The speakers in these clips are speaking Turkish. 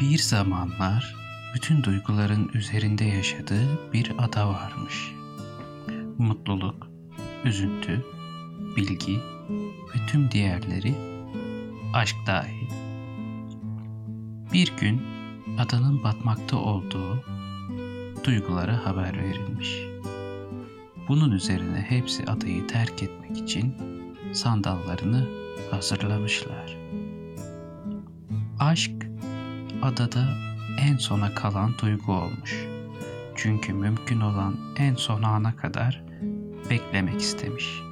Bir zamanlar bütün duyguların üzerinde yaşadığı bir ada varmış. Mutluluk, üzüntü, bilgi ve tüm diğerleri aşk dahil. Bir gün adanın batmakta olduğu duygulara haber verilmiş. Bunun üzerine hepsi adayı terk etmek için sandallarını hazırlamışlar. Aşk adada en sona kalan duygu olmuş. Çünkü mümkün olan en son ana kadar beklemek istemiş.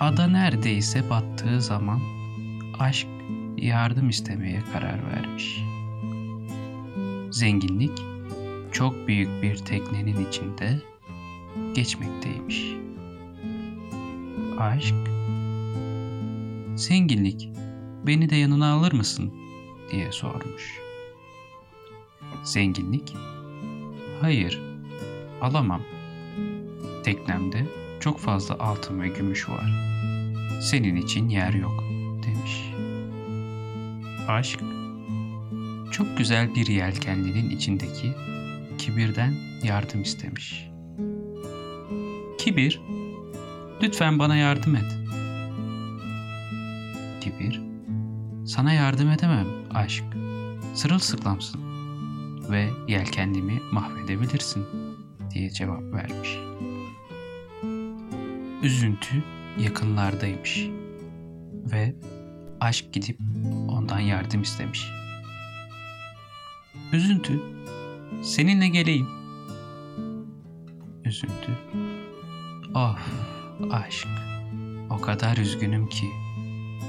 Ada neredeyse battığı zaman aşk yardım istemeye karar vermiş. Zenginlik çok büyük bir teknenin içinde geçmekteymiş. Aşk Zenginlik beni de yanına alır mısın diye sormuş. Zenginlik hayır alamam. Teknemde çok fazla altın ve gümüş var. Senin için yer yok demiş. Aşk çok güzel bir yelkenlinin içindeki kibirden yardım istemiş. Kibir, lütfen bana yardım et. Kibir, sana yardım edemem aşk. Sırılsıklamsın ve yelkenlimi mahvedebilirsin diye cevap vermiş. Üzüntü yakınlardaymış ve aşk gidip ondan yardım istemiş. Üzüntü, seninle geleyim. Üzüntü, of aşk, o kadar üzgünüm ki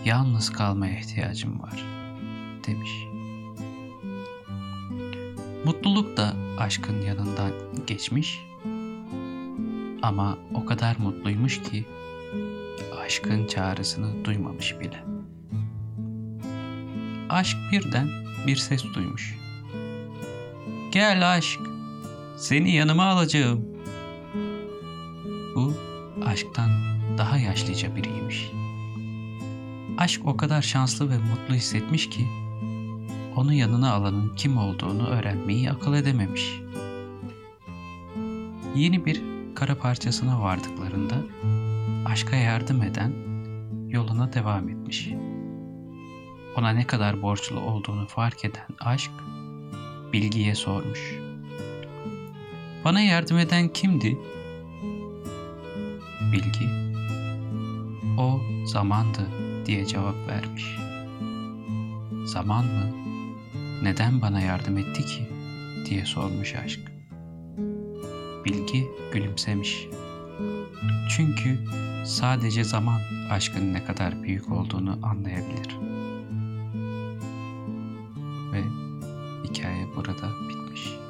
yalnız kalmaya ihtiyacım var demiş. Mutluluk da aşkın yanından geçmiş ama o kadar mutluymuş ki aşkın çağrısını duymamış bile. Aşk birden bir ses duymuş. Gel aşk, seni yanıma alacağım. Bu aşktan daha yaşlıca biriymiş. Aşk o kadar şanslı ve mutlu hissetmiş ki onu yanına alanın kim olduğunu öğrenmeyi akıl edememiş. Yeni bir kara parçasına vardıklarında aşka yardım eden yoluna devam etmiş. Ona ne kadar borçlu olduğunu fark eden aşk bilgiye sormuş. Bana yardım eden kimdi? Bilgi, o zamandı diye cevap vermiş. Zaman mı? Neden bana yardım etti ki? diye sormuş aşk. Bilgi gülümsemiş. Çünkü sadece zaman aşkın ne kadar büyük olduğunu anlayabilir. Ve hikaye burada bitmiş.